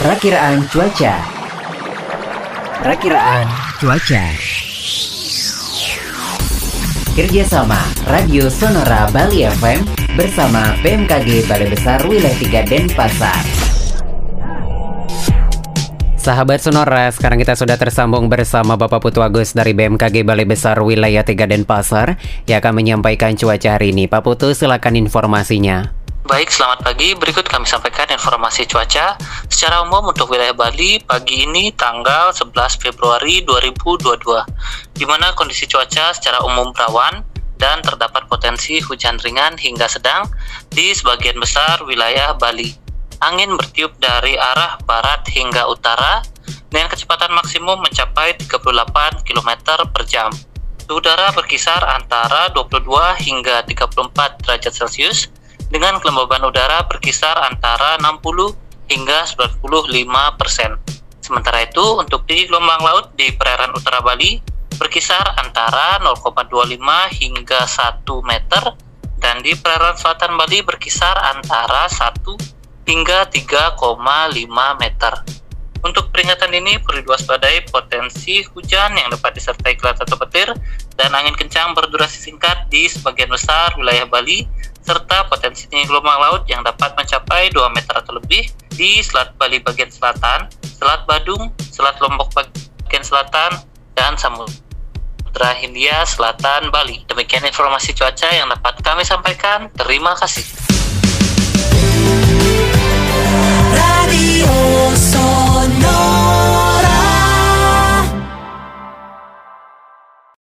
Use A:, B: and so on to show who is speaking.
A: Perakiraan cuaca. Perakiraan cuaca. Kerjasama Radio Sonora Bali FM bersama BMKG Balai Besar Wilayah 3 Denpasar.
B: Sahabat Sonora, sekarang kita sudah tersambung bersama Bapak Putu Agus dari BMKG Balai Besar Wilayah 3 Denpasar yang akan menyampaikan cuaca hari ini. Pak Putu, silakan informasinya.
C: Baik, selamat pagi. Berikut kami sampaikan informasi cuaca secara umum untuk wilayah Bali pagi ini tanggal 11 Februari 2022, di mana kondisi cuaca secara umum rawan dan terdapat potensi hujan ringan hingga sedang di sebagian besar wilayah Bali. Angin bertiup dari arah barat hingga utara dengan kecepatan maksimum mencapai 38 km per jam. Udara berkisar antara 22 hingga 34 derajat Celcius dengan kelembaban udara berkisar antara 60 hingga 95 persen. Sementara itu, untuk di gelombang laut di perairan utara Bali berkisar antara 0,25 hingga 1 meter dan di perairan selatan Bali berkisar antara 1 hingga 3,5 meter. Untuk peringatan ini perlu diwaspadai potensi hujan yang dapat disertai kilat atau petir dan angin kencang berdurasi singkat di sebagian besar wilayah Bali serta potensi tinggi gelombang laut yang dapat mencapai 2 meter atau lebih di Selat Bali bagian selatan, Selat Badung, Selat Lombok bagian selatan, dan Samudra Hindia Selatan Bali. Demikian informasi cuaca yang dapat kami sampaikan. Terima kasih.